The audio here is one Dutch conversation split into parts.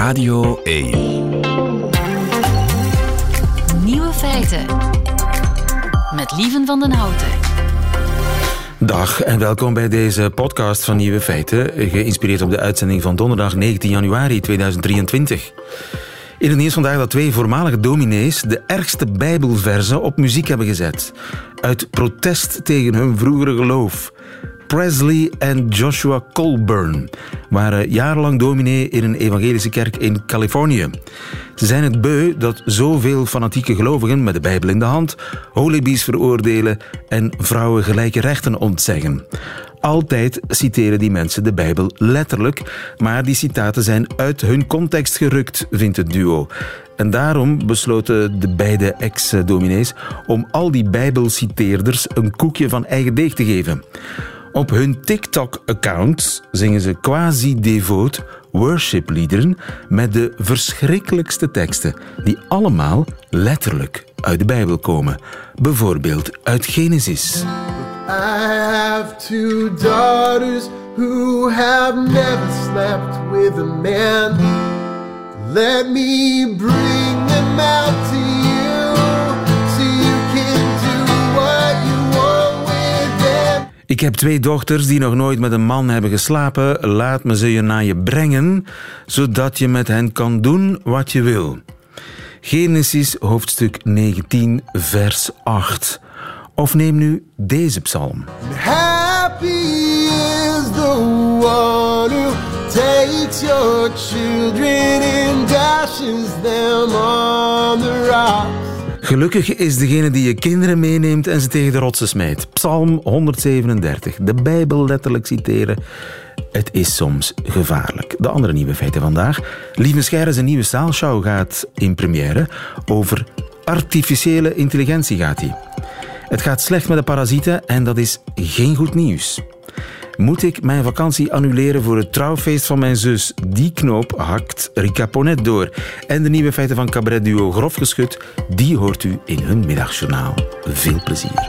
Radio 1. Nieuwe feiten. Met Lieven van den Houten. Dag en welkom bij deze podcast van Nieuwe Feiten, geïnspireerd op de uitzending van donderdag 19 januari 2023. In het nieuws vandaag dat twee voormalige dominees de ergste bijbelverzen op muziek hebben gezet. Uit protest tegen hun vroegere geloof. Presley en Joshua Colburn waren jarenlang dominee in een evangelische kerk in Californië. Ze zijn het beu dat zoveel fanatieke gelovigen met de Bijbel in de hand holibies veroordelen en vrouwen gelijke rechten ontzeggen. Altijd citeren die mensen de Bijbel letterlijk, maar die citaten zijn uit hun context gerukt, vindt het duo. En daarom besloten de beide ex-dominees om al die Bijbelciteerders een koekje van eigen deeg te geven. Op hun TikTok-account zingen ze quasi-devoot worshipliederen met de verschrikkelijkste teksten, die allemaal letterlijk uit de Bijbel komen. Bijvoorbeeld uit Genesis. I have two daughters who have never slept with a man. Let me bring them out to Ik heb twee dochters die nog nooit met een man hebben geslapen. Laat me ze je naar je brengen, zodat je met hen kan doen wat je wil. Genesis hoofdstuk 19, vers 8. Of neem nu deze psalm. Happy is the one who takes your children and dashes them on the rocks. Gelukkig is degene die je kinderen meeneemt en ze tegen de rotsen smijt. Psalm 137. De Bijbel letterlijk citeren. Het is soms gevaarlijk. De andere nieuwe feiten vandaag. Lieve Scheire, zijn nieuwe zaalshow gaat in première. Over artificiële intelligentie gaat die. Het gaat slecht met de parasieten en dat is geen goed nieuws. Moet ik mijn vakantie annuleren voor het trouwfeest van mijn zus? Die knoop hakt Rika Ponet door. En de nieuwe feiten van cabaretduo Grof Geschut, die hoort u in hun middagjournaal. Veel plezier.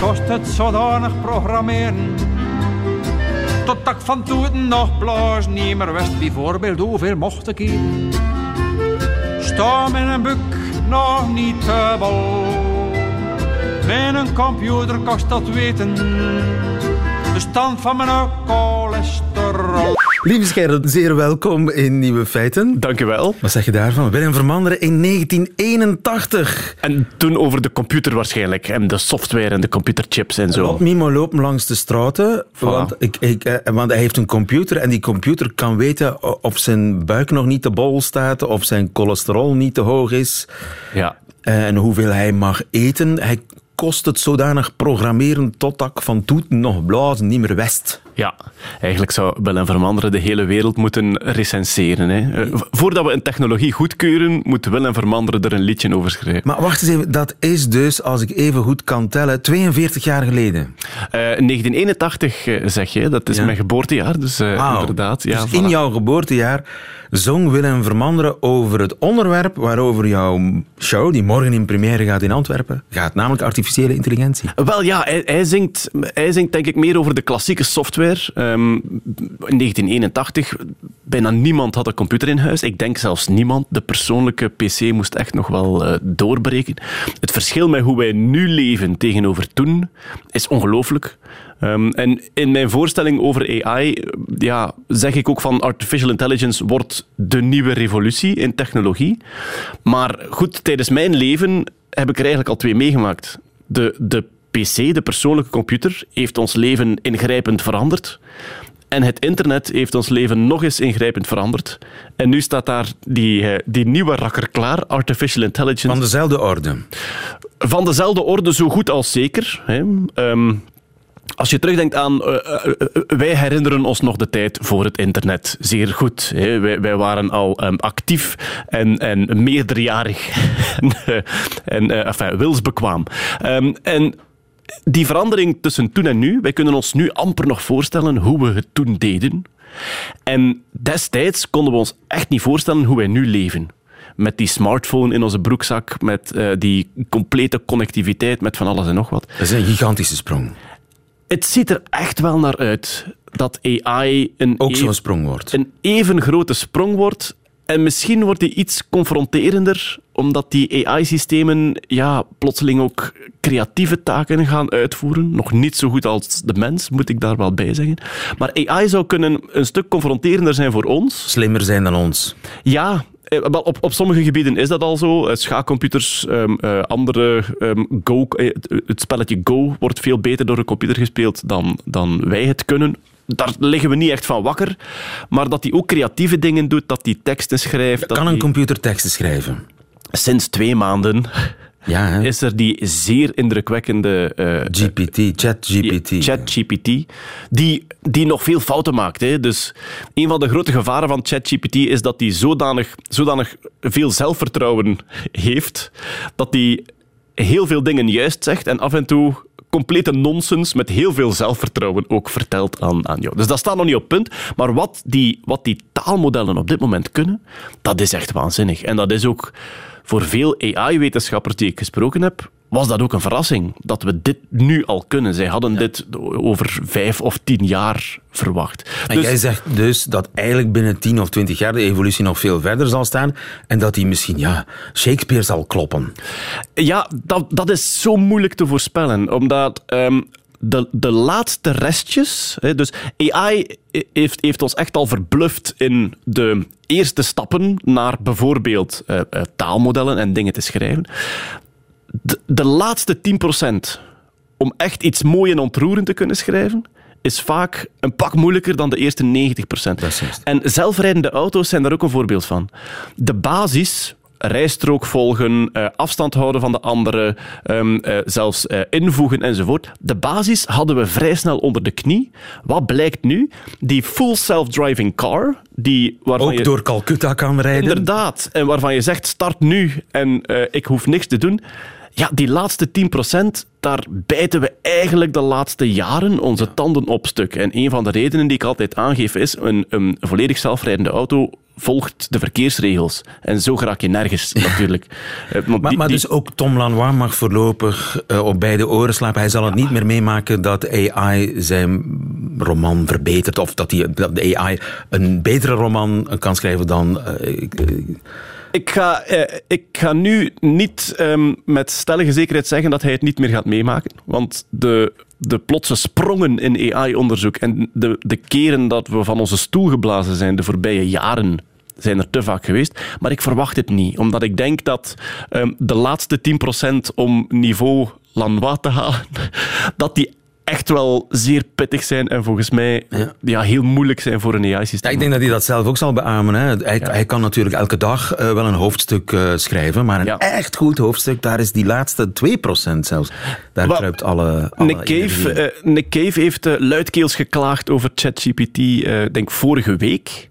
kost het zodanig programmeren. Tot ik van toen nog blaas niet meer wist bijvoorbeeld hoeveel mocht ik. Sta met een boek nog niet te. Met een computer kost dat weten. De stand van mijn cholesterol. Lieve Scheire, zeer welkom in Nieuwe Feiten. Dank u wel. Wat zeg je daarvan? Willem Vermanderen in 1981. En toen over de computer waarschijnlijk. En de software en de computerchips en zo. Want Mimo loopt langs de straten, want, ik, ik, eh, want hij heeft een computer en die computer kan weten of zijn buik nog niet te bol staat, of zijn cholesterol niet te hoog is Ja. en hoeveel hij mag eten. Hij kost het zodanig programmeren tot ik van toeten nog blazen niet meer west. Ja, eigenlijk zou Willem Vermanderen de hele wereld moeten recenseren. Hè. Eh, Voordat we een technologie goedkeuren, moet Willem Vermanderen er een liedje over schrijven. Maar wacht eens even, dat is dus, als ik even goed kan tellen, 42 jaar geleden. Eh, 1981 eh, zeg je, dat is Ja. mijn geboortejaar, dus eh, inderdaad. Ja, dus voilà. in jouw geboortejaar zong Willem Vermanderen over het onderwerp waarover jouw show, die morgen in première gaat in Antwerpen, gaat, namelijk artificiële intelligentie. Wel ja, hij, hij, zingt, hij zingt denk ik meer over de klassieke software. Ehm, in 1981, bijna niemand had een computer in huis. Ik denk zelfs niemand. De persoonlijke PC moest echt nog wel eh, doorbreken. Het verschil met hoe wij nu leven tegenover toen is ongelooflijk. Ehm, en in mijn voorstelling over AI eh, ja, zeg ik ook van artificial intelligence wordt de nieuwe revolutie in technologie. Maar goed, tijdens mijn leven heb ik er eigenlijk al twee meegemaakt. De, de PC, de persoonlijke computer, heeft ons leven ingrijpend veranderd. En het internet heeft ons leven nog eens ingrijpend veranderd. En nu staat daar die, eh, die nieuwe rakker klaar, artificial intelligence. Van dezelfde orde. Van dezelfde orde, zo goed als zeker. Hè. Ehm, als je terugdenkt aan, eh, eh, wij herinneren ons nog de tijd voor het internet zeer goed. Hè. Wij, wij waren al ehm, actief en, en meerderjarig en, en enfin, wilsbekwaam. Ehm, en die verandering tussen toen en nu, wij kunnen ons nu amper nog voorstellen hoe we het toen deden. En destijds konden we ons echt niet voorstellen hoe wij nu leven. Met die smartphone in onze broekzak, met eh, die complete connectiviteit, met van alles en nog wat. Dat is een gigantische sprong. Het ziet er echt wel naar uit dat AI een, Ook zo'n sprong wordt. een even grote sprong wordt. En misschien wordt die iets confronterender, omdat die AI-systemen ja, plotseling ook creatieve taken gaan uitvoeren. Nog niet zo goed als de mens, moet ik daar wel bij zeggen. Maar AI zou kunnen een stuk confronterender zijn voor ons. Slimmer zijn dan ons. Ja, eh, op, op sommige gebieden is dat al zo. Eh, Schaakcomputers, ehm, eh, andere ehm, Go, het, spelletje Go wordt veel beter door een computer gespeeld dan, dan wij het kunnen. Daar liggen we niet echt van wakker. Maar dat hij ook creatieve dingen doet, dat hij teksten schrijft. dat Kan een die- computer teksten schrijven? Sinds twee maanden Ja, hè? is er die zeer indrukwekkende eh, GPT, ChatGPT. ChatGPT, die, die nog veel fouten maakt. Hè. Dus een van de grote gevaren van ChatGPT is dat hij zodanig, zodanig veel zelfvertrouwen heeft, dat hij heel veel dingen juist zegt en af en toe complete nonsens met heel veel zelfvertrouwen ook vertelt aan, aan jou. Dus dat staat nog niet op punt. Maar wat die, wat die taalmodellen op dit moment kunnen, dat is echt waanzinnig. En dat is ook voor veel AI-wetenschappers die ik gesproken heb, was dat ook een verrassing. Dat we dit nu al kunnen. Zij hadden dit over vijf of tien jaar verwacht. En jij zegt dus dat eigenlijk binnen 10 of 20 jaar de evolutie nog veel verder zal staan en dat die misschien, ja, Shakespeare zal kloppen. Ja, dat, dat is zo moeilijk te voorspellen, omdat ehm, de, de laatste restjes, hè, dus AI heeft, heeft ons echt al verbluft in de eerste stappen naar bijvoorbeeld eh, eh, taalmodellen en dingen te schrijven. De, de laatste 10% om echt iets mooi en ontroerend te kunnen schrijven, is vaak een pak moeilijker dan de eerste 90%. is juist. En zelfrijdende auto's zijn daar ook een voorbeeld van. De basis, rijstrook volgen, eh, afstand houden van de anderen, ehm, eh, zelfs eh, invoegen enzovoort. De basis hadden we vrij snel onder de knie. Wat blijkt nu? Die full self-driving car, die waarvan Ook je... door Calcutta kan rijden. Inderdaad. En waarvan je zegt, start nu en ik hoef niks te doen. Ja, die laatste 10%, daar bijten we eigenlijk de laatste jaren onze tanden op stuk. En een van de redenen die ik altijd aangeef is, een, een volledig zelfrijdende auto volgt de verkeersregels. En zo raak je nergens, natuurlijk. Eh, Maar, die- maar die- dus ook Tom Lanois mag voorlopig eh, op beide oren slapen. Hij zal het niet meer meemaken dat AI zijn roman verbetert. Of dat, die, dat de AI een betere roman kan schrijven dan... eh, ik- ga, eh, ik ga nu niet ehm, met stellige zekerheid zeggen dat hij het niet meer gaat meemaken. Want de, de plotse sprongen in AI-onderzoek en de, de keren dat we van onze stoel geblazen zijn de voorbije jaren zijn er te vaak geweest. Maar ik verwacht het niet, omdat ik denk dat ehm, de laatste 10% om niveau Lanois te halen, dat die echt wel zeer pittig zijn en volgens mij ja. heel moeilijk zijn voor een Ja, AI-systeem. ik denk dat hij dat zelf ook zal beamen. Hè. Hij, hij kan natuurlijk elke dag eh, wel een hoofdstuk eh, schrijven, maar een echt goed hoofdstuk, daar is die laatste 2% zelfs. Daar Wel, kruipt alle, alle Nick Cave, eh, Nick Cave heeft luidkeels geklaagd over ChatGPT, denk vorige week.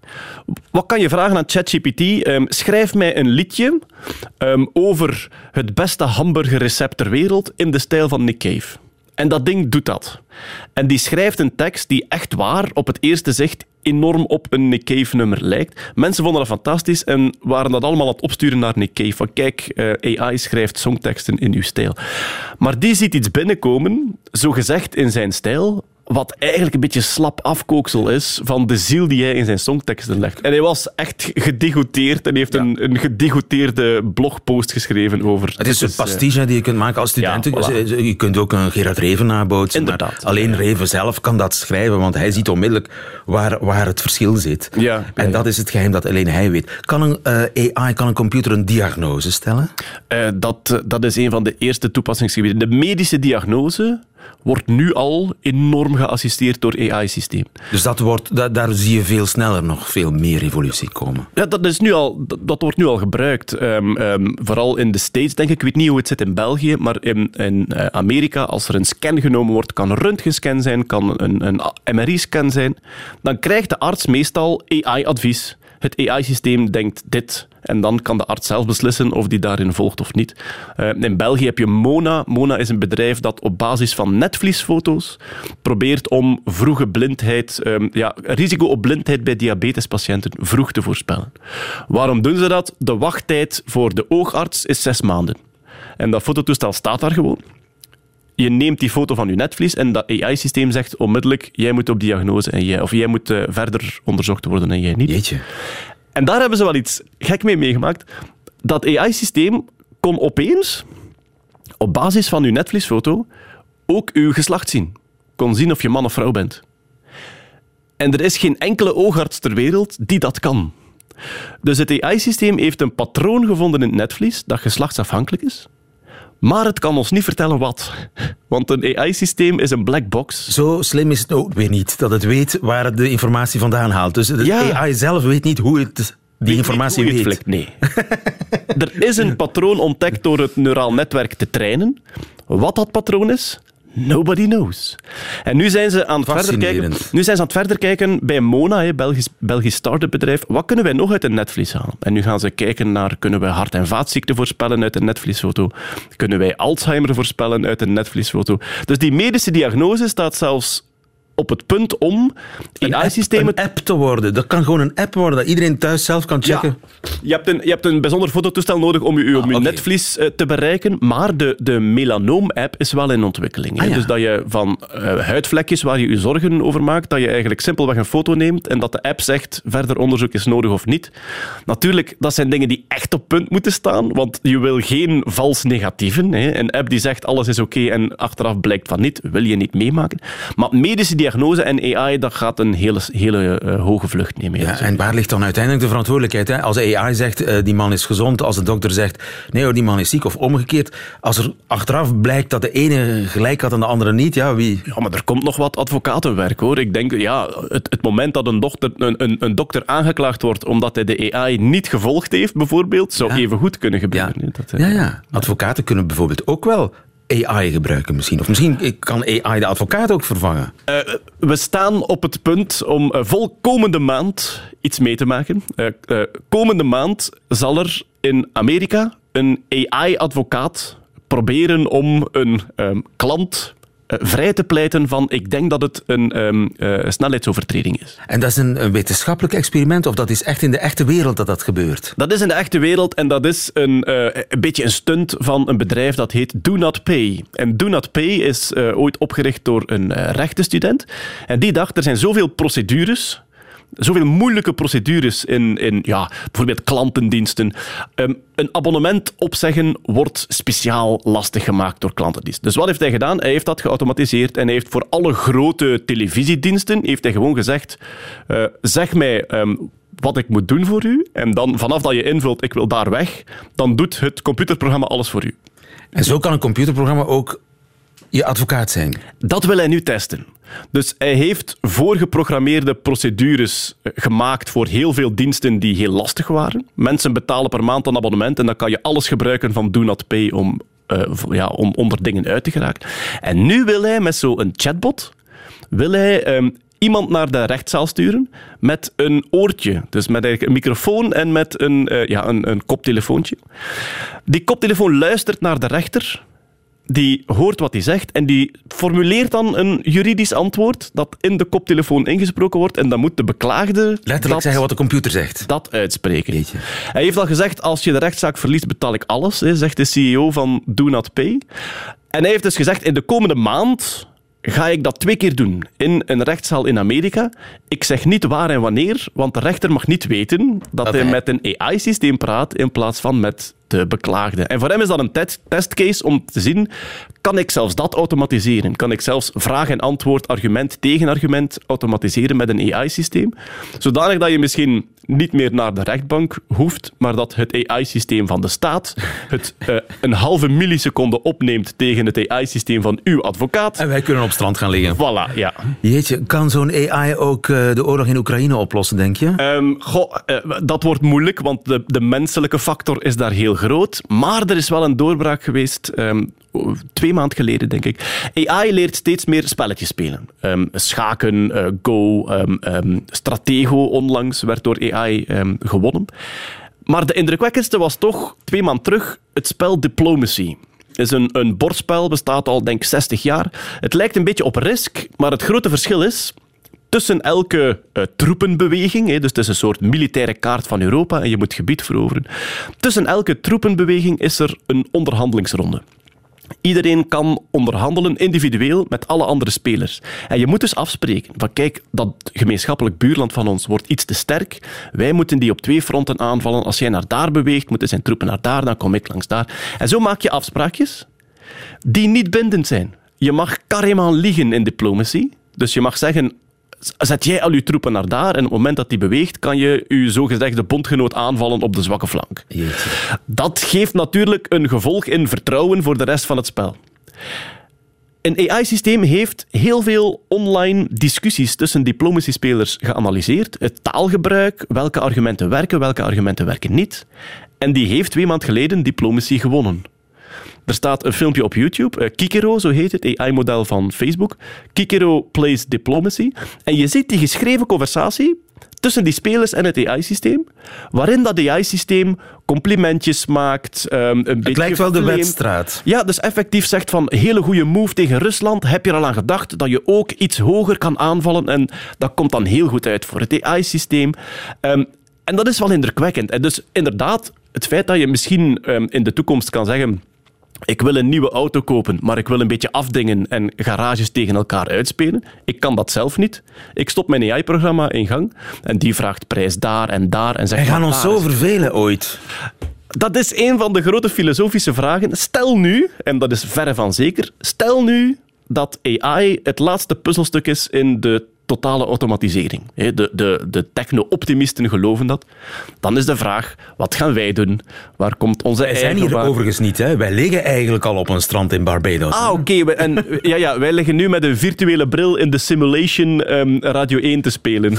Wat kan je vragen aan ChatGPT? Ehm, schrijf mij een liedje ehm, over het beste hamburgerrecept ter wereld in de stijl van Nick Cave. En dat ding doet dat. En die schrijft een tekst die echt waar, op het eerste zicht, enorm op een Nick Cave-nummer lijkt. Mensen vonden dat fantastisch en waren dat allemaal aan het opsturen naar Nick Cave. Van kijk, eh, AI schrijft songteksten in uw stijl. Maar die ziet iets binnenkomen, zo gezegd in zijn stijl, wat eigenlijk een beetje slap afkooksel is van de ziel die hij in zijn songteksten legt. En hij was echt gedegoteerd en heeft een, een gedegoteerde blogpost geschreven over... Het is een pastiche hè, die je kunt maken als student. Ja, voilà. Je kunt ook een Gerard Reven nabootsen. maar Inderdaad. alleen Reven zelf kan dat schrijven, want hij ziet onmiddellijk waar, waar het verschil zit. Ja, en dat is het geheim dat alleen hij weet. Kan een eh, AI, kan een computer een diagnose stellen? Eh, dat, eh, dat is een van de eerste toepassingsgebieden. De medische diagnose wordt nu al enorm geassisteerd door AI-systeem. Dus dat wordt, da- daar zie je veel sneller nog veel meer evolutie komen. Ja, dat, is nu al, dat, dat wordt nu al gebruikt. Ehm, ehm, vooral in de States, denk ik. Ik weet niet hoe het zit in België, maar in, in eh, Amerika, als er een scan genomen wordt, kan een röntgenscan zijn, kan een, een MRI-scan zijn, dan krijgt de arts meestal AI-advies. Het AI-systeem denkt dit. En dan kan de arts zelf beslissen of die daarin volgt of niet. Eh, in België heb je Mona. Mona is een bedrijf dat op basis van netvliesfoto's probeert om vroege blindheid, ehm, ja, risico op blindheid bij diabetespatiënten vroeg te voorspellen. Waarom doen ze dat? De wachttijd voor de oogarts is zes maanden. En dat fototoestel staat daar gewoon. Je neemt die foto van je netvlies en dat AI-systeem zegt onmiddellijk, jij moet op diagnose en jij, of jij moet eh, verder onderzocht worden en jij niet. Jeetje. En daar hebben ze wel iets gek mee meegemaakt. Dat AI-systeem kon opeens, op basis van uw netvliesfoto, ook uw geslacht zien. Kon zien of je man of vrouw bent. En er is geen enkele oogarts ter wereld die dat kan. Dus het AI-systeem heeft een patroon gevonden in het netvlies dat geslachtsafhankelijk is. Maar het kan ons niet vertellen wat. Want een AI-systeem is een black box. Zo slim is het ook weer niet, dat het weet waar het de informatie vandaan haalt. Dus de Ja. AI zelf weet niet hoe het die informatie Weet flikt, Nee. er is een patroon ontdekt door het neuraal netwerk te trainen. Wat dat patroon is, nobody knows. En nu zijn ze aan het verder kijken. Nu zijn ze aan het verder kijken bij Mona, hè, Belgisch, Belgisch start-up bedrijf. Wat kunnen wij nog uit een netvlies halen? En nu gaan ze kijken naar, kunnen wij hart- en vaatziekten voorspellen uit een netvliesfoto? Kunnen wij Alzheimer voorspellen uit een netvliesfoto? Dus die medische diagnose staat zelfs op het punt om AI-systemen Een app te worden. Dat kan gewoon een app worden, dat iedereen thuis zelf kan checken. Je hebt, een, je hebt een bijzonder fototoestel nodig om je, om je Ah, netvlies eh, te bereiken, maar de, de melanoom-app is wel in ontwikkeling. Ah, ja. Dus dat je van eh, huidvlekjes waar je je zorgen over maakt, dat je eigenlijk simpelweg een foto neemt en dat de app zegt verder onderzoek is nodig of niet. Natuurlijk, dat zijn dingen die echt op punt moeten staan, want je wil geen vals negatieven. Hè. Een app die zegt alles is oké en achteraf blijkt van niet, wil je niet meemaken. Maar medische diagnose en AI, dat gaat een hele, hele eh, hoge vlucht nemen. Ja, en waar ligt dan uiteindelijk de verantwoordelijkheid? Hè? Als AI zegt, eh, die man is gezond, als de dokter zegt, nee hoor, die man is ziek, of omgekeerd. Als er achteraf blijkt dat de ene gelijk had en de andere niet, ja, wie... Ja, maar er komt nog wat advocatenwerk hoor. Ik denk, ja, het, het moment dat een, dochter, een, een, een dokter aangeklaagd wordt omdat hij de AI niet gevolgd heeft, bijvoorbeeld, zou Ja. even goed kunnen gebeuren. Dat, eh, ja, ja. Advocaten kunnen bijvoorbeeld ook wel AI gebruiken misschien. Of misschien kan AI de advocaat ook vervangen. Eh, we staan op het punt om eh, vol komende maand iets mee te maken. Eh, komende maand zal er in Amerika een AI-advocaat proberen om een ehm, klant vrij te pleiten van ik denk dat het een eh, snelheidsovertreding is. En dat is een, een wetenschappelijk experiment, of dat is echt in de echte wereld dat dat gebeurt? Dat is in de echte wereld en dat is een, eh, een beetje een stunt van een bedrijf dat heet Do Not Pay. En Do Not Pay is eh, ooit opgericht door een eh, rechtenstudent. En die dacht, er zijn zoveel procedures, zoveel moeilijke procedures in, in ja, bijvoorbeeld klantendiensten. Ehm, een abonnement opzeggen wordt speciaal lastig gemaakt door klantendiensten. Dus wat heeft hij gedaan? Hij heeft dat geautomatiseerd en hij heeft voor alle grote televisiediensten heeft hij gewoon gezegd, eh, zeg mij... ehm, wat ik moet doen voor u. En dan vanaf dat je invult, ik wil daar weg, dan doet het computerprogramma alles voor u. En zo kan een computerprogramma ook je advocaat zijn. Dat wil hij nu testen. Dus hij heeft voorgeprogrammeerde procedures eh, gemaakt voor heel veel diensten die heel lastig waren. Mensen betalen per maand een abonnement en dan kan je alles gebruiken van Do Not Pay om, eh, ja, om onder dingen uit te geraken. En nu wil hij met zo'n chatbot wil hij ehm, iemand naar de rechtszaal sturen met een oortje. Dus met een microfoon en met een, eh, ja, een, een koptelefoontje. Die koptelefoon luistert naar de rechter die hoort wat hij zegt en die formuleert dan een juridisch antwoord dat in de koptelefoon ingesproken wordt en dan moet de beklaagde Letterlijk dat, zeggen wat de computer zegt. dat uitspreken. Jeetje. Hij heeft al gezegd, als je de rechtszaak verliest, betaal ik alles, hè, zegt de CEO van Do Not Pay. En hij heeft dus gezegd, in de komende maand ga ik dat twee keer doen in een rechtszaal in Amerika. Ik zeg niet waar en wanneer, want de rechter mag niet weten dat, hij- met een AI-systeem praat in plaats van met de beklaagde. En voor hem is dat een te- testcase om te zien, kan ik zelfs dat automatiseren? Kan ik zelfs vraag en antwoord, argument, tegenargument automatiseren met een AI-systeem? Zodanig dat je misschien niet meer naar de rechtbank hoeft, maar dat het AI-systeem van de staat het eh, een halve milliseconde opneemt tegen het AI-systeem van uw advocaat. En wij kunnen op strand gaan liggen. Voilà, ja. Jeetje, kan zo'n AI ook eh, de oorlog in Oekraïne oplossen, denk je? Ehm, goh, eh, dat wordt moeilijk, want de, de menselijke factor is daar heel groot. Maar er is wel een doorbraak geweest, ehm, twee maanden geleden, denk ik. AI leert steeds meer spelletjes spelen. Ehm, schaken, eh, Go, ehm, Stratego onlangs werd door AI gewonnen. Maar de indrukwekkendste was toch, twee maanden terug, het spel Diplomacy is een, een bordspel, bestaat al denk ik 60 jaar. Het lijkt een beetje op Risk, maar het grote verschil is tussen elke eh, troepenbeweging, hè, dus het is een soort militaire kaart van Europa en je moet gebied veroveren. Tussen elke troepenbeweging is er een onderhandelingsronde. Iedereen kan onderhandelen individueel met alle andere spelers. En je moet dus afspreken van kijk, dat gemeenschappelijk buurland van ons wordt iets te sterk. Wij moeten die op twee fronten aanvallen. Als jij naar daar beweegt, moeten zijn troepen naar daar, dan kom ik langs daar. En zo maak je afspraakjes die niet bindend zijn. Je mag carrément liegen in diplomacy. Dus je mag zeggen, zet jij al je troepen naar daar en op het moment dat die beweegt, kan je je zogezegde bondgenoot aanvallen op de zwakke flank. Jeetje. Dat geeft natuurlijk een gevolg in vertrouwen voor de rest van het spel. Een AI-systeem heeft heel veel online discussies tussen diplomacy-spelers geanalyseerd. Het taalgebruik, welke argumenten werken, welke argumenten werken niet. En die heeft twee maanden geleden diplomacy gewonnen. Er staat een filmpje op YouTube, eh, Kikero, zo heet het, AI-model van Facebook. Kikero plays diplomacy. En je ziet die geschreven conversatie tussen die spelers en het AI-systeem, waarin dat AI-systeem complimentjes maakt, ehm, een beetje Het lijkt wel de wedstrijd. Ja, dus effectief zegt van hele goede move tegen Rusland. Heb je er al aan gedacht dat je ook iets hoger kan aanvallen? En dat komt dan heel goed uit voor het AI-systeem. Ehm, en dat is wel indrukwekkend. En dus inderdaad, het feit dat je misschien ehm, in de toekomst kan zeggen. Ik wil een nieuwe auto kopen, maar ik wil een beetje afdingen en garages tegen elkaar uitspelen. Ik kan dat zelf niet. Ik stop mijn AI-programma in gang en die vraagt prijs daar en daar. En zegt, Wij gaan ons zo vervelen ooit. dat is een van de grote filosofische vragen. Stel nu, en dat is verre van zeker, stel nu dat AI het laatste puzzelstuk is in de totale automatisering. De, de, de techno-optimisten geloven dat. Dan is de vraag, wat gaan wij doen? Waar komt onze Wij zijn eigen hier wa- overigens niet. Hè. Wij liggen eigenlijk al op een strand in Barbados. Ah, oké. En ja, ja, wij liggen nu met een virtuele bril in de simulation ehm, Radio 1 te spelen.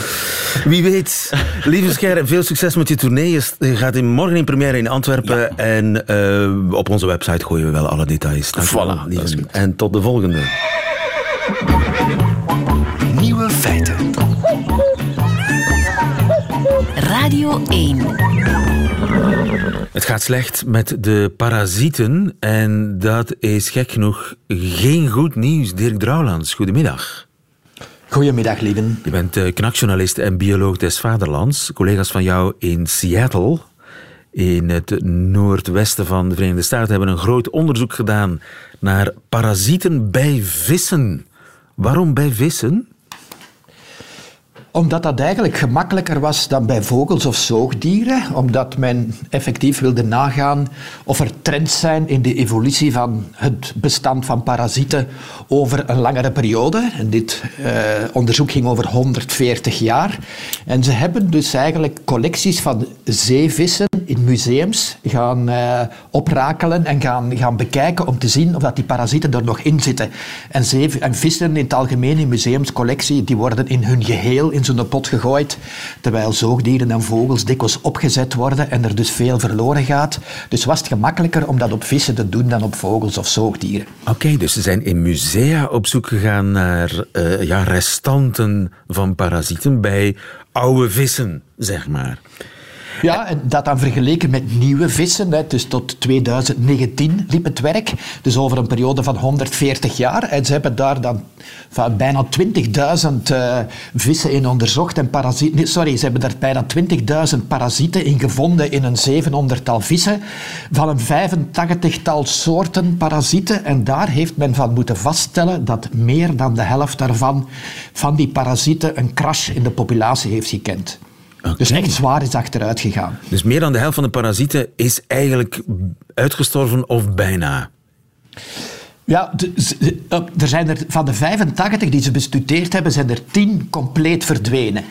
Wie weet. Lieve Scherre, veel succes met je tournee. Je gaat in, morgen in première in Antwerpen. En eh, op onze website gooien we wel alle details. Dank Voilà. En tot de volgende. Nieuwe feiten. Radio 1. Het gaat slecht met de parasieten. En dat is gek genoeg geen goed nieuws. Dirk Drouwlands, goedemiddag. Goedemiddag, lieven. Je bent eh, knakjournalist en bioloog des vaderlands. Collega's van jou in Seattle, in het noordwesten van de Verenigde Staten, hebben een groot onderzoek gedaan naar parasieten bij vissen. Waarom bij vissen? Omdat dat eigenlijk gemakkelijker was dan bij vogels of zoogdieren. Omdat men effectief wilde nagaan of er trends zijn in de evolutie van het bestand van parasieten over een langere periode. En dit eh, onderzoek ging over 140 jaar. En ze hebben dus eigenlijk collecties van zeevissen in museums gaan eh, oprakelen en gaan, gaan bekijken om te zien of dat die parasieten er nog in zitten. En, en vissen in het algemeen in museumscollectie, die worden in hun geheel in zo'n pot gegooid, terwijl zoogdieren en vogels dikwijls opgezet worden en er dus veel verloren gaat. Dus was het gemakkelijker om dat op vissen te doen dan op vogels of zoogdieren. Oké, dus ze zijn in musea op zoek gegaan naar eh, ja, restanten van parasieten bij oude vissen, zeg maar. Ja, en dat dan vergeleken met nieuwe vissen. Hè. Dus tot 2019 liep het werk. Dus over een periode van 140 jaar. En ze hebben daar dan van bijna 20.000 eh, vissen in onderzocht. En parasieten, nee, sorry, ze hebben daar bijna 20.000 parasieten in gevonden in een 700-tal vissen. Van een 85-tal soorten parasieten. En daar heeft men van moeten vaststellen dat meer dan de helft daarvan, van die parasieten, een crash in de populatie heeft gekend. Dus echt zwaar is achteruit gegaan. Dus meer dan de helft van de parasieten is eigenlijk uitgestorven of bijna. Ja, eh, er zijn er van de 85 die ze bestudeerd hebben, zijn er 10 compleet verdwenen.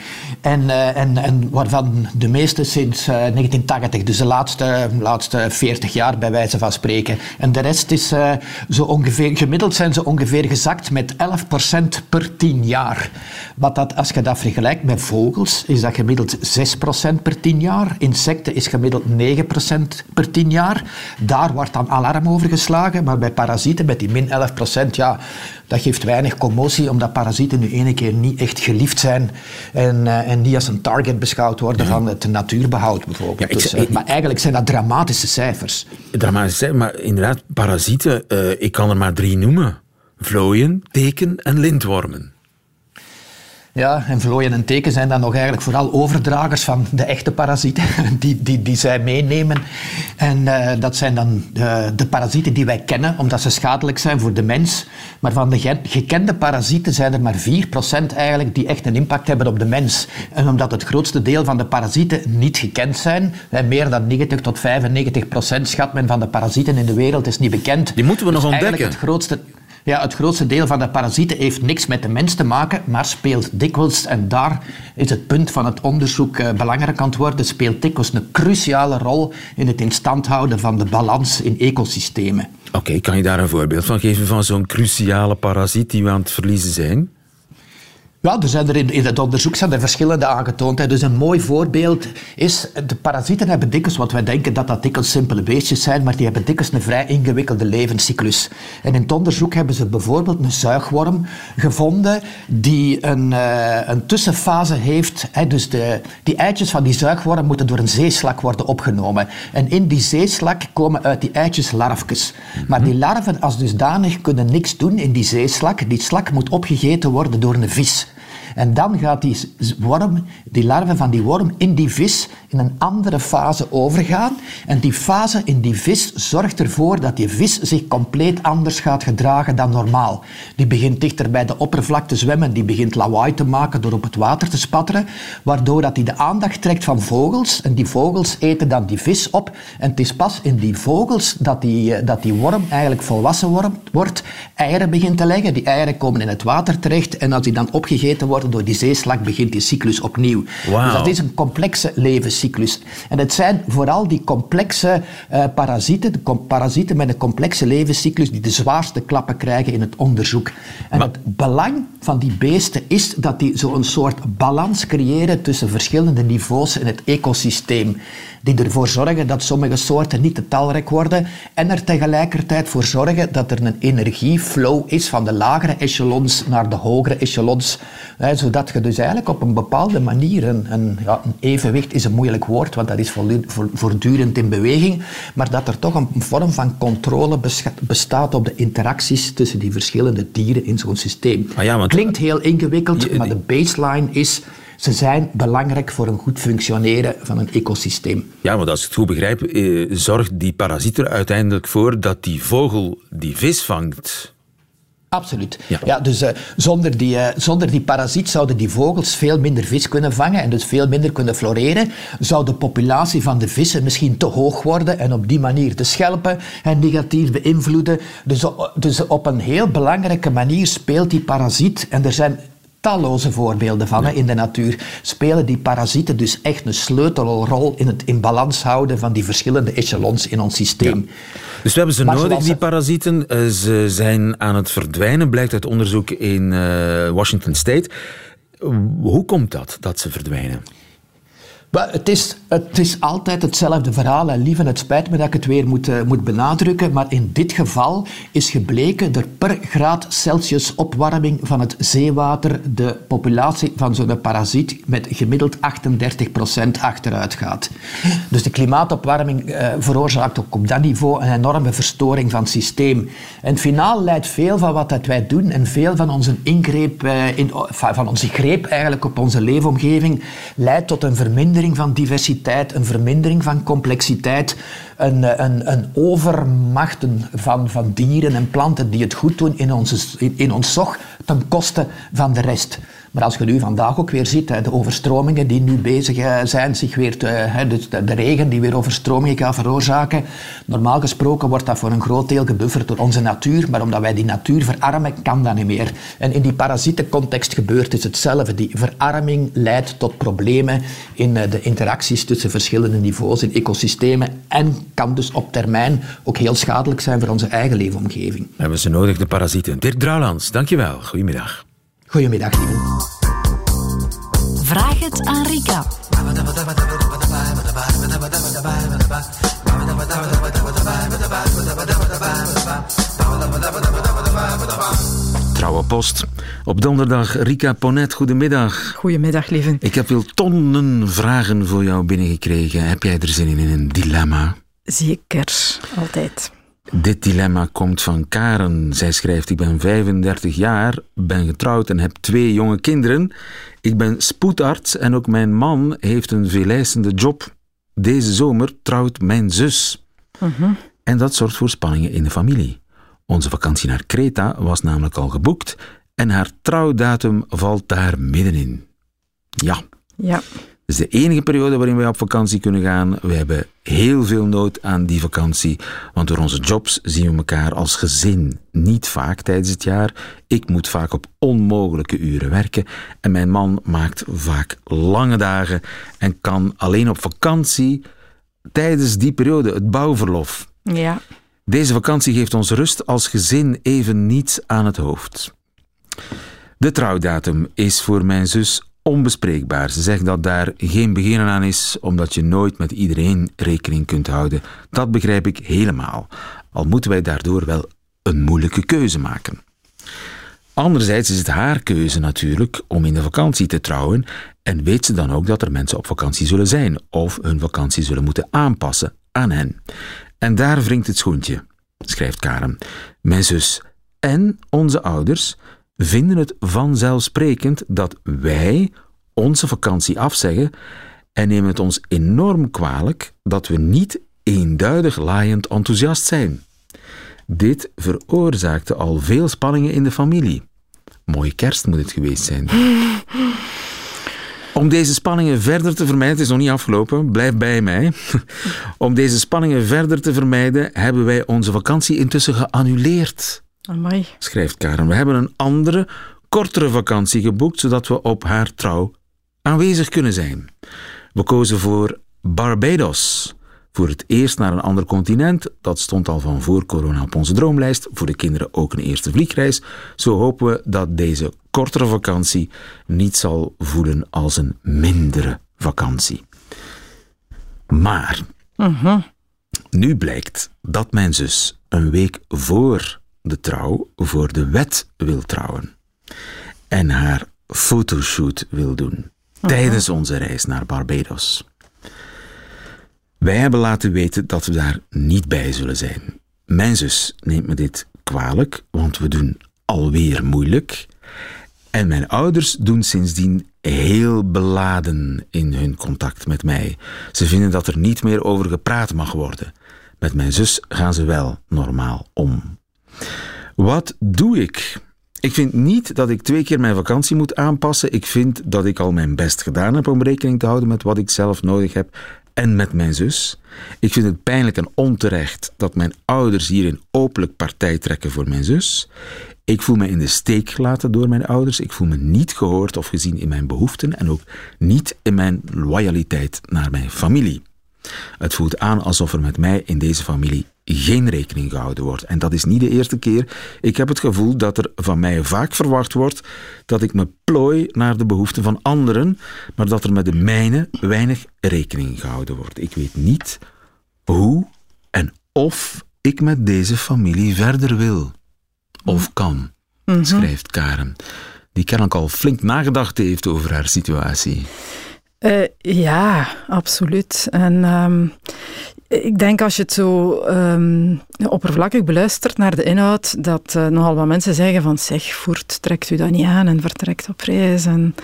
En, eh, en, en waarvan de meeste sinds eh, 1980, dus de laatste, laatste 40 jaar bij wijze van spreken. En de rest is eh, zo ongeveer, gemiddeld zijn ze ongeveer gezakt met 11% per 10 jaar. Wat dat, als je dat vergelijkt met vogels, is dat gemiddeld 6% per 10 jaar. Insecten is gemiddeld 9% per 10 jaar. Daar wordt dan alarm over geslagen, maar bij parasieten met die min 11%, ja, dat geeft weinig commotie, omdat parasieten nu ene keer niet echt geliefd zijn en, eh, en niet als een target beschouwd worden van het natuurbehoud bijvoorbeeld. Ja, ik Dus, eh, ik- maar eigenlijk zijn dat dramatische cijfers. Dramatisch, hè? maar inderdaad, parasieten, eh, ik kan er maar drie noemen. Vlooien, teken en lintwormen. Ja, en vlooien en teken zijn dan nog eigenlijk vooral overdragers van de echte parasieten die, die, die zij meenemen. En eh, dat zijn dan de, de parasieten die wij kennen, omdat ze schadelijk zijn voor de mens. Maar van de ge- gekende parasieten zijn er maar 4% eigenlijk die echt een impact hebben op de mens. En omdat het grootste deel van de parasieten niet gekend zijn, meer dan 90 tot 95% schat men van de parasieten in de wereld is niet bekend. Die moeten we nog Dus ontdekken. Het grootste, ja, het grootste deel van de parasieten heeft niks met de mens te maken, maar speelt dikwijls, en daar is het punt van het onderzoek eh, belangrijk aan het worden, speelt dikwijls een cruciale rol in het in stand houden van de balans in ecosystemen. Oké, kan je daar een voorbeeld van geven van zo'n cruciale parasiet die we aan het verliezen zijn? Ja, er zijn er in, in het onderzoek zijn er verschillende aangetoond. Hè. Dus een mooi voorbeeld is, de parasieten hebben dikwijls, wat wij denken dat dat dikwijls simpele beestjes zijn, maar die hebben dikwijls een vrij ingewikkelde levenscyclus. En in het onderzoek hebben ze bijvoorbeeld een zuigworm gevonden die een, eh, een tussenfase heeft. Hè. Dus de, die eitjes van die zuigworm moeten door een zeeslak worden opgenomen. En in die zeeslak komen uit die eitjes larfjes. Maar die larven als dusdanig kunnen niks doen in die zeeslak. Die slak moet opgegeten worden door een vis. En dan gaat die worm, die larve van die worm in die vis in een andere fase overgaan. En die fase in die vis zorgt ervoor dat die vis zich compleet anders gaat gedragen dan normaal. Die begint dichter bij de oppervlakte te zwemmen, die begint lawaai te maken door op het water te spatteren, waardoor dat hij de aandacht trekt van vogels. En die vogels eten dan die vis op. En het is pas in die vogels dat die, eh, dat die worm eigenlijk volwassen wordt, eieren begint te leggen. Die eieren komen in het water terecht en als die dan opgegeten worden door die zeeslak, begint die cyclus opnieuw. Dus dat is een complexe levenscyclus. En het zijn vooral die complexe eh, parasieten, de com- parasieten met een complexe levenscyclus, die de zwaarste klappen krijgen in het onderzoek. En het belang van die beesten is dat die zo'n soort balans creëren tussen verschillende niveaus in het ecosysteem. Die ervoor zorgen dat sommige soorten niet te talrijk worden en er tegelijkertijd voor zorgen dat er een energieflow is van de lagere echelons naar de hogere echelons. Hè, zodat je dus eigenlijk op een bepaalde manier, een, een, ja, een evenwicht is een moeilijk woord, want dat is voortdu- voor- voortdurend in beweging, maar dat er toch een vorm van controle bestaat op de interacties tussen die verschillende dieren in zo'n systeem. Ah ja, want- Klinkt heel ingewikkeld, maar de baseline is, ze zijn belangrijk voor een goed functioneren van een ecosysteem. Ja, want als ik het goed begrijp, eh, zorgt die parasiet er uiteindelijk voor dat die vogel die vis vangt. Absoluut. Ja. Ja. dus eh, zonder, die, eh, zonder die parasiet zouden die vogels veel minder vis kunnen vangen en dus veel minder kunnen floreren. Zou de populatie van de vissen misschien te hoog worden en op die manier de schelpen en negatief beïnvloeden. Dus, o- dus op een heel belangrijke manier speelt die parasiet, en er zijn talloze voorbeelden van hè, in de natuur, spelen die parasieten dus echt een sleutelrol in het in balans houden van die verschillende echelons in ons systeem. Dus we hebben ze Maar nodig, die parasieten. Eh, Ze zijn aan het verdwijnen, blijkt uit onderzoek in eh, Washington State. Hoe komt dat, dat ze verdwijnen? Het, is, het is altijd hetzelfde verhaal. En lieve, het spijt me dat ik het weer moet, eh, moet benadrukken. Maar in dit geval is gebleken dat per graad Celsius opwarming van het zeewater de populatie van zo'n parasiet met gemiddeld 38% achteruit gaat. Dus de klimaatopwarming eh, veroorzaakt ook op dat niveau een enorme verstoring van het systeem. En finaal leidt veel van wat dat wij doen en veel van onze ingreep, eh, van onze greep eigenlijk op onze leefomgeving, leidt tot een vermindering van diversiteit, een vermindering van complexiteit, een, eh, een, een overmachten van, van dieren en planten die het goed doen in, onze, in, ons zog ten koste van de rest. Maar als je nu vandaag ook weer ziet, de overstromingen die nu bezig eh, zijn, zich weer dus de, regen die weer overstromingen gaat veroorzaken. Normaal gesproken wordt dat voor een groot deel gebufferd door onze natuur, maar omdat wij die natuur verarmen, kan dat niet meer. En in die parasietencontext gebeurt is hetzelfde. Die verarming leidt tot problemen in eh, de interacties tussen verschillende niveaus in ecosystemen en kan dus op termijn ook heel schadelijk zijn voor onze eigen leefomgeving. We hebben ze nodig, de parasieten. Dirk Drouwlands, dankjewel. Goedemiddag. Goedemiddag, lieve. Vraag het aan Rika. Trouwe post. Op donderdag, Rika Ponet, goedemiddag. Goedemiddag, lieve. Ik heb wel tonnen vragen voor jou binnengekregen. Heb jij er zin in, in een dilemma? Zeker, altijd. Dit dilemma komt van Karen. Zij schrijft: Ik ben 35 jaar, ben getrouwd en heb twee jonge kinderen. Ik ben spoedarts en ook mijn man heeft een veeleisende job. Deze zomer trouwt mijn zus. En dat zorgt voor spanningen in de familie. Onze vakantie naar Kreta was namelijk al geboekt en haar trouwdatum valt daar middenin. Ja, Ja. Het is de enige periode waarin wij op vakantie kunnen gaan. We hebben heel veel nood aan die vakantie, want door onze jobs zien we elkaar als gezin niet vaak tijdens het jaar. Ik moet vaak op onmogelijke uren werken en mijn man maakt vaak lange dagen en kan alleen op vakantie tijdens die periode het bouwverlof. Ja. Deze vakantie geeft ons rust als gezin even niets aan het hoofd. De trouwdatum is voor mijn zus onbespreekbaar. Ze zegt dat daar geen beginnen aan is, omdat je nooit met iedereen rekening kunt houden. Dat begrijp ik helemaal. Al moeten wij daardoor wel een moeilijke keuze maken. Anderzijds is het haar keuze natuurlijk om in de vakantie te trouwen en weet ze dan ook dat er mensen op vakantie zullen zijn of hun vakantie zullen moeten aanpassen aan hen. En daar wringt het schoentje, schrijft Karen. Mijn zus en onze ouders vinden het vanzelfsprekend dat wij onze vakantie afzeggen en nemen het ons enorm kwalijk dat we niet eenduidig laaiend enthousiast zijn. Dit veroorzaakte al veel spanningen in de familie. Mooie kerst moet het geweest zijn. Om deze spanningen verder te vermijden, het is nog niet afgelopen, blijf bij mij. Om deze spanningen verder te vermijden, hebben wij onze vakantie intussen geannuleerd, Amai. schrijft Karen. We hebben een andere, kortere vakantie geboekt, zodat we op haar trouw aanwezig kunnen zijn. We kozen voor Barbados. Voor het eerst naar een ander continent. Dat stond al van voor corona op onze droomlijst. Voor de kinderen ook een eerste vliegreis. Zo hopen we dat deze kortere vakantie niet zal voelen als een mindere vakantie. Maar nu blijkt dat mijn zus een week voor de trouw voor de wet wil trouwen. En haar fotoshoot wil doen. Tijdens onze reis naar Barbados. Wij hebben laten weten dat we daar niet bij zullen zijn. Mijn zus neemt me dit kwalijk, want we doen alweer moeilijk. En mijn ouders doen sindsdien heel beladen in hun contact met mij. Ze vinden dat er niet meer over gepraat mag worden. Met mijn zus gaan ze wel normaal om. Wat doe ik? Ik vind niet dat ik twee keer mijn vakantie moet aanpassen. Ik vind dat ik al mijn best gedaan heb om rekening te houden met wat ik zelf nodig heb en met mijn zus. Ik vind het pijnlijk en onterecht dat mijn ouders hierin openlijk partij trekken voor mijn zus. Ik voel me in de steek gelaten door mijn ouders. Ik voel me niet gehoord of gezien in mijn behoeften en ook niet in mijn loyaliteit naar mijn familie. Het voelt aan alsof er met mij in deze familie geen rekening gehouden wordt. En dat is niet de eerste keer. Ik heb het gevoel dat er van mij vaak verwacht wordt dat ik me plooi naar de behoeften van anderen, maar dat er met de mijne weinig rekening gehouden wordt. Ik weet niet hoe en of ik met deze familie verder wil. Of kan, schrijft Karen, die kennelijk al flink nagedacht heeft over haar situatie. Eh, ja, absoluut. En ehm, ik denk als je het zo ehm, oppervlakkig beluistert naar de inhoud, dat eh, nogal wat mensen zeggen van zeg, voert, trekt u dat niet aan en vertrekt op reis en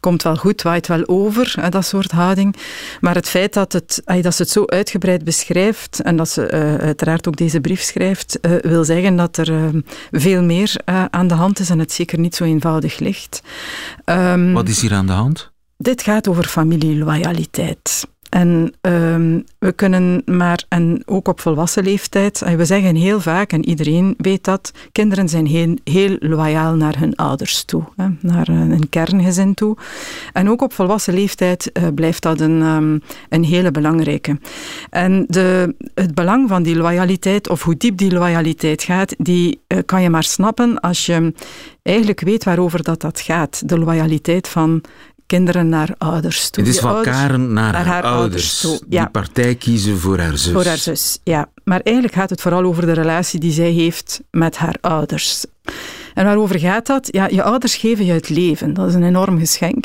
komt wel goed, waait wel over, hè, dat soort houding. Maar het feit dat, het, dat ze het zo uitgebreid beschrijft en dat ze eh, uiteraard ook deze brief schrijft, eh, wil zeggen dat er eh, veel meer aan de hand is en het zeker niet zo eenvoudig ligt. Ehm, Wat is hier aan de hand? dit gaat over familieloyaliteit. En ehm, we kunnen maar, en ook op volwassen leeftijd, we zeggen heel vaak, en iedereen weet dat, kinderen zijn heel, loyaal naar hun ouders toe, hè, naar een, een kerngezin toe. En ook op volwassen leeftijd eh, blijft dat een, ehm, een hele belangrijke. En de, het belang van die loyaliteit, of hoe diep die loyaliteit gaat, die eh, kan je maar snappen als je eigenlijk weet waarover dat, dat gaat. De loyaliteit van kinderen naar ouders toe. Het is van ouders- Karen naar, naar haar, haar ouders. ouders toe, ja. Die partij kiezen voor haar zus. Voor haar zus, ja. Maar eigenlijk gaat het vooral over de relatie die zij heeft met haar ouders. En waarover gaat dat? Ja, je ouders geven je het leven. Dat is een enorm geschenk.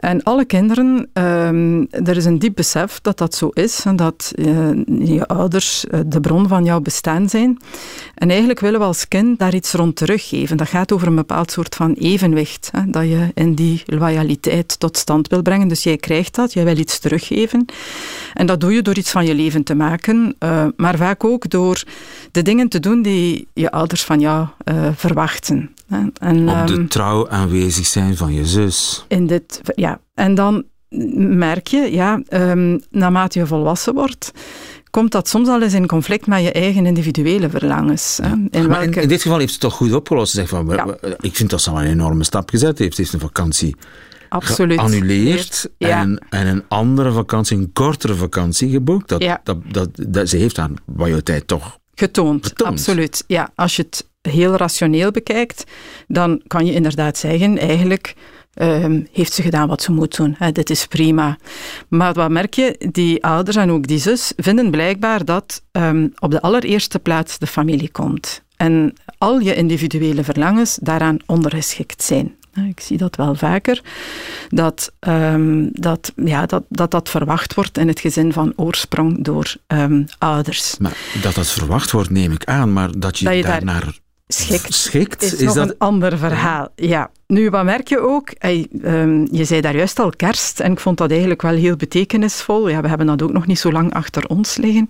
En alle kinderen, um, er is een diep besef dat dat zo is en dat uh, je ouders uh, de bron van jouw bestaan zijn. En eigenlijk willen we als kind daar iets rond teruggeven. Dat gaat over een bepaald soort van evenwicht, hè, dat je in die loyaliteit tot stand wil brengen. Dus jij krijgt dat, jij wil iets teruggeven. En dat doe je door iets van je leven te maken, uh, maar vaak ook door de dingen te doen die je ouders van jou verwachten. En, Op de um, trouw aanwezig zijn van je zus. In dit, ja. En dan merk je, ja, um, naarmate je volwassen wordt, komt dat soms al eens in conflict met je eigen individuele verlangens. Ja. In, maar in, in, dit geval heeft ze toch goed opgelost. Zeg van, ja. Ik vind dat ze al een enorme stap gezet heeft. Ze heeft een vakantie Absoluut. geannuleerd ja. en, en een andere vakantie, een kortere vakantie geboekt. Dat, dat, dat, dat, ze heeft haar loyaliteit toch getoond. getoond. Absoluut. Ja, als je het heel rationeel bekijkt, dan kan je inderdaad zeggen, eigenlijk um, heeft ze gedaan wat ze moet doen. Hè, dit is prima. Maar wat merk je? Die ouders en ook die zus vinden blijkbaar dat um, op de allereerste plaats de familie komt. En al je individuele verlangens daaraan ondergeschikt zijn. Ik zie dat wel vaker, dat, um, dat, ja, dat, dat dat verwacht wordt in het gezin van oorsprong door um, ouders. Maar dat dat verwacht wordt, neem ik aan, maar dat je, dat je daarnaar daar schikt, schikt is, is nog dat... een ander verhaal. Ja. Nu, wat merk je ook? Ehm, je zei daar juist al kerst en ik vond dat eigenlijk wel heel betekenisvol. Ja, we hebben dat ook nog niet zo lang achter ons liggen.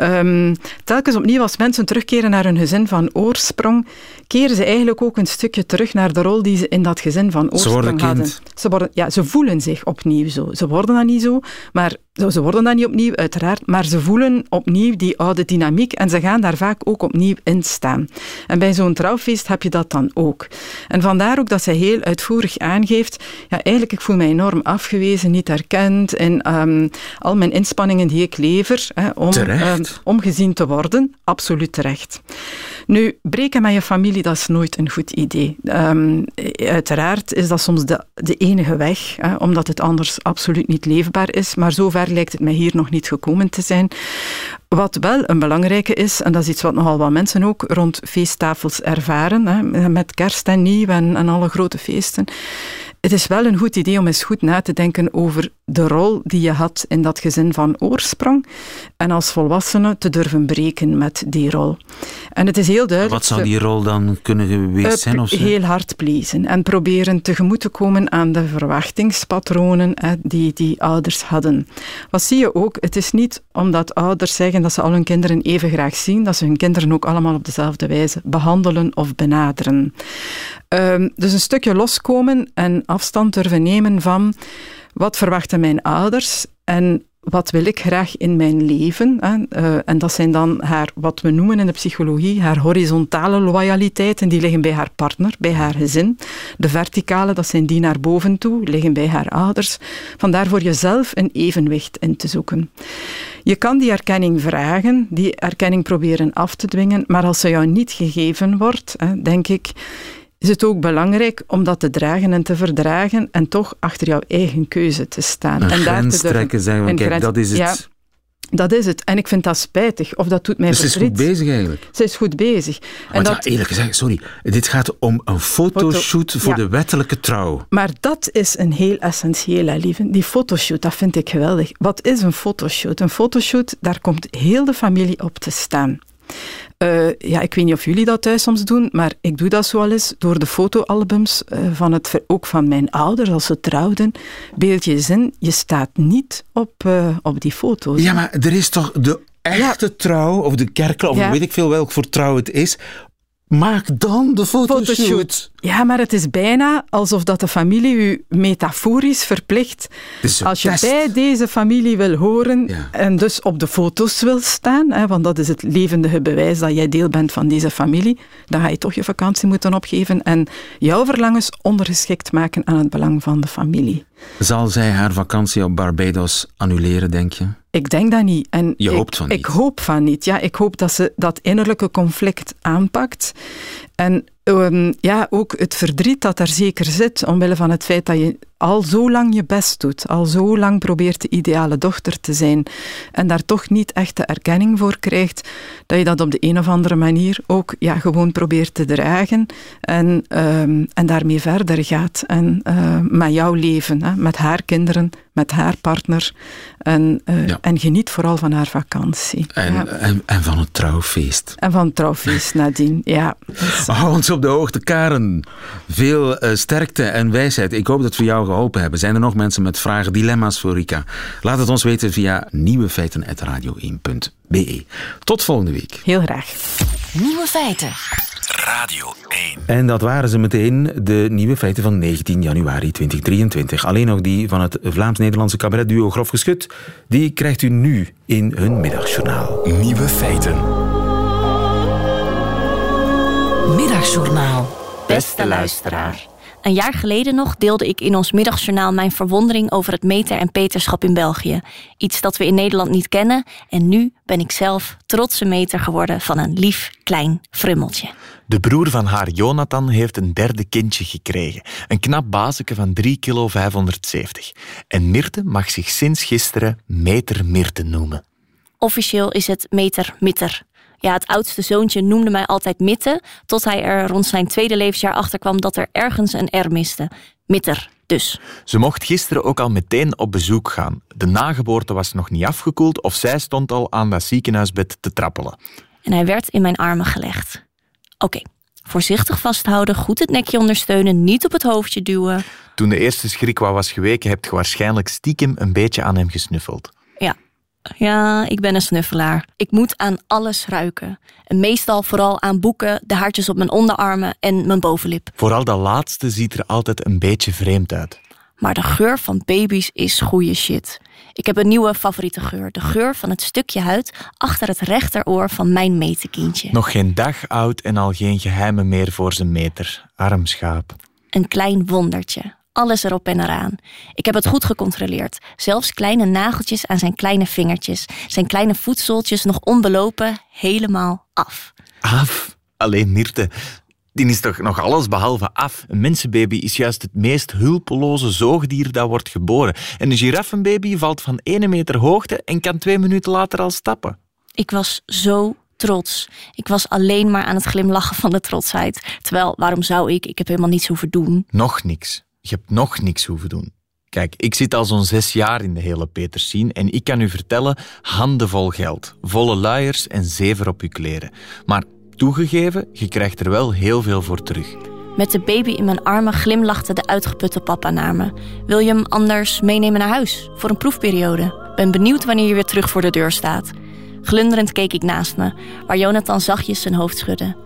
Um, telkens opnieuw als mensen terugkeren naar hun gezin van oorsprong, keren ze eigenlijk ook een stukje terug naar de rol die ze in dat gezin van oorsprong hadden. Ze, worden, ja, ze voelen zich opnieuw zo. Ze worden dat niet zo, maar ze worden dat niet opnieuw, uiteraard, maar ze voelen opnieuw die oude dynamiek en ze gaan daar vaak ook opnieuw in staan. En bij zo'n trouwfeest heb je dat dan ook. En vandaar ook dat zij heel uitvoerig aangeeft, ja, eigenlijk ik voel mij enorm afgewezen, niet erkend in um, al mijn inspanningen die ik lever hè, om, um, om gezien te worden. Absoluut terecht. Nu, breken met je familie, dat is nooit een goed idee. Um, uiteraard is dat soms de, de enige weg, hè, omdat het anders absoluut niet leefbaar is. Maar zover lijkt het mij hier nog niet gekomen te zijn. Wat wel een belangrijke is, en dat is iets wat nogal wat mensen ook rond feesttafels ervaren, hè, met kerst en nieuw en, en alle grote feesten, het is wel een goed idee om eens goed na te denken over de rol die je had in dat gezin van oorsprong en als volwassene te durven breken met die rol. En het is heel duidelijk... Wat zou die rol dan kunnen geweest zijn? Of heel hard pleasen en proberen tegemoet te komen aan de verwachtingspatronen die die ouders hadden. Wat zie je ook? Het is niet omdat ouders zeggen dat ze al hun kinderen even graag zien, dat ze hun kinderen ook allemaal op dezelfde wijze behandelen of benaderen. Um, dus een stukje loskomen en afstand durven nemen van wat verwachten mijn ouders en wat wil ik graag in mijn leven? Hè? Uh, en dat zijn dan haar, wat we noemen in de psychologie, haar horizontale loyaliteiten, die liggen bij haar partner, bij haar gezin. De verticale, dat zijn die naar boven toe, liggen bij haar ouders. Vandaar voor jezelf een evenwicht in te zoeken. Je kan die erkenning vragen, die erkenning proberen af te dwingen, maar als ze jou niet gegeven wordt, hè, denk ik, is het ook belangrijk om dat te dragen en te verdragen en toch achter jouw eigen keuze te staan. Een en daar te trekken, zeggen we, kijk, dat is het. Ja, dat is het. En ik vind dat spijtig. Of dat doet mij dus verdriet. ze is goed bezig eigenlijk. Ze is goed bezig. En dat... ja, eerlijk gezegd, sorry. Dit gaat om een fotoshoot Foto, voor ja. de wettelijke trouw. Maar dat is een heel essentieel, lieve. Die fotoshoot, dat vind ik geweldig. Wat is een fotoshoot? Een fotoshoot, daar komt heel de familie op te staan. Uh, ja, ik weet niet of jullie dat thuis soms doen, maar ik doe dat zo al eens door de fotoalbums uh, van het, ook van mijn ouders als ze trouwden. Beeld je zin, je staat niet op, uh, op die foto's. Ja, maar er is toch de echte ja. trouw, of de kerkel, of ja. weet ik veel welk voor trouw het is, Maak dan de fotoshoot. Ja, maar het is bijna alsof dat de familie u metaforisch verplicht. Als je test. bij deze familie wil horen ja. en dus op de foto's wil staan, hè, want dat is het levendige bewijs dat jij deel bent van deze familie, dan ga je toch je vakantie moeten opgeven en jouw verlangens ondergeschikt maken aan het belang van de familie. Zal zij haar vakantie op Barbados annuleren, denk je? Ik denk dat niet. En je hoopt van ik, niet? Ik hoop van niet. Ja, ik hoop dat ze dat innerlijke conflict aanpakt. En ehm, ja, ook het verdriet dat daar zeker zit, omwille van het feit dat je al zo lang je best doet, al zo lang probeert de ideale dochter te zijn en daar toch niet echt de erkenning voor krijgt, dat je dat op de een of andere manier ook ja, gewoon probeert te dragen en, ehm, en daarmee verder gaat. En uh, met jouw leven, hè, met haar kinderen, met haar partner en, uh, en geniet vooral van haar vakantie. En, ja. en, en, van het trouwfeest. En van het trouwfeest nadien, ja. Dus, ons op de hoogte, Karen. Veel uh, sterkte en wijsheid. Ik hoop dat we jou geholpen hebben. Zijn er nog mensen met vragen, dilemma's voor Rika? Laat het ons weten via nieuwefeiten.radio1.be. Tot volgende week. Heel graag. Nieuwe feiten. Radio 1. En dat waren ze meteen, de nieuwe feiten van 19 januari 2023. Alleen nog die van het Vlaams-Nederlandse cabaretduo Grof Geschut. Die krijgt u nu in hun middagjournaal. Nieuwe feiten. Middagjournaal. Beste luisteraar. Een jaar geleden nog deelde ik in ons middagjournaal mijn verwondering over het meter- en peterschap in België. Iets dat we in Nederland niet kennen. En nu ben ik zelf trotse meter geworden van een lief klein frummeltje. De broer van haar, Jonathan, heeft een derde kindje gekregen. Een knap bazeke van 3 kilo 570. En Mirte mag zich sinds gisteren Meter Mirte noemen. Officieel is het Meter Mitter. Ja, het oudste zoontje noemde mij altijd Mitte, tot hij er rond zijn tweede levensjaar achter kwam dat er ergens een R miste. Mitter, dus. Ze mocht gisteren ook al meteen op bezoek gaan. De nageboorte was nog niet afgekoeld of zij stond al aan dat ziekenhuisbed te trappelen. En hij werd in mijn armen gelegd. Oké, okay. voorzichtig vasthouden, goed het nekje ondersteunen, niet op het hoofdje duwen. Toen de eerste schrik was geweken, hebt je waarschijnlijk stiekem een beetje aan hem gesnuffeld. Ja, ja, ik ben een snuffelaar. Ik moet aan alles ruiken. En meestal vooral aan boeken, de haartjes op mijn onderarmen en mijn bovenlip. Vooral dat laatste ziet er altijd een beetje vreemd uit. Maar de geur van baby's is goede shit. Ik heb een nieuwe favoriete geur. De geur van het stukje huid achter het rechteroor van mijn metenkindje. Nog geen dag oud en al geen geheimen meer voor zijn meter. Arm schaap. Een klein wondertje alles erop en eraan. Ik heb het goed gecontroleerd. Zelfs kleine nageltjes aan zijn kleine vingertjes. Zijn kleine voetzooltjes nog onbelopen, helemaal af. Af? Alleen Mirte. Die is toch nog alles behalve af. Een mensenbaby is juist het meest hulpeloze zoogdier dat wordt geboren. En een giraffenbaby valt van 1 meter hoogte en kan twee minuten later al stappen. Ik was zo trots. Ik was alleen maar aan het glimlachen van de trotsheid. Terwijl, waarom zou ik? Ik heb helemaal niets hoeven doen. Nog niks. Je hebt nog niks hoeven doen. Kijk, ik zit al zo'n zes jaar in de hele Petersien en ik kan u vertellen, handenvol geld, volle luiers en zever op uw kleren. Maar toegegeven, je krijgt er wel heel veel voor terug. Met de baby in mijn armen glimlachte de uitgeputte papa naar me. Wil je hem anders meenemen naar huis, voor een proefperiode? Ben benieuwd wanneer je weer terug voor de deur staat. Glunderend keek ik naast me, waar Jonathan zachtjes zijn hoofd schudde.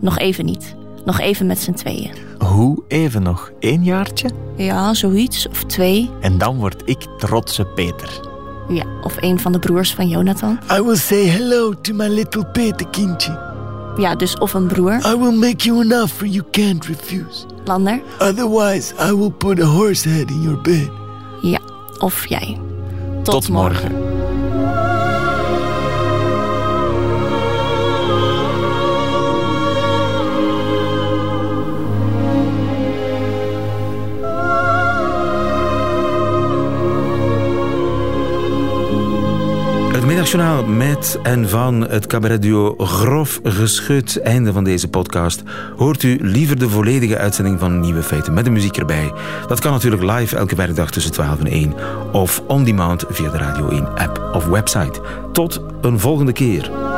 Nog even niet. Nog even met z'n tweeën. Hoe even nog? Eén jaartje? Ja, zoiets. Of twee. En dan word ik trotse Peter. Ja, of een van de broers van Jonathan. I will say hello to my little Peter kindje. Ja, dus of een broer. I will make you an offer you can't refuse. Lander. Otherwise, I will put a horse head in your bed. Ja, of jij. Tot, Tot morgen. morgen. Middagjournaal met en van het cabaretduo Grof Geschut. Einde van deze podcast. Hoort u liever de volledige uitzending van Nieuwe Feiten met de muziek erbij? Dat kan natuurlijk live elke werkdag tussen 12 en 1 of on demand via de Radio 1 app of website. Tot een volgende keer.